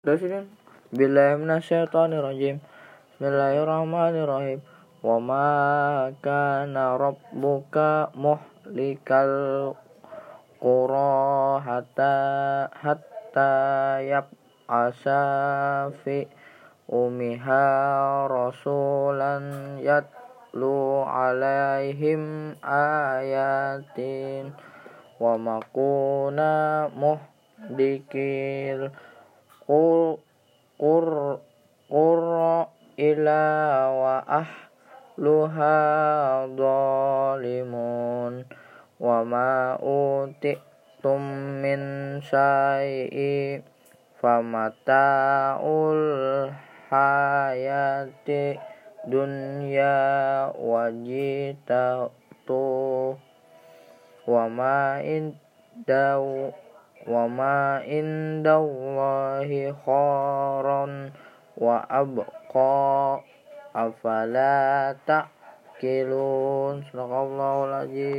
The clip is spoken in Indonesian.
Bismillahirrahmanirrahim. Billahi minasyaitonirrajim. Bismillahirrahmanirrahim. Wa ma kana rabbuka muhlikal qura hatta hatta yab'asa fi umiha rasulan yatlu alaihim ayatin wa makuna muhdikil qur qur ila wa ahluha zalimun wa ma utitum min syai'i famata'ul hayati dunya wajitatu wa ma indahu wa ma indallahi kharon wa abqa afala ta'qilun sadaqallahul azim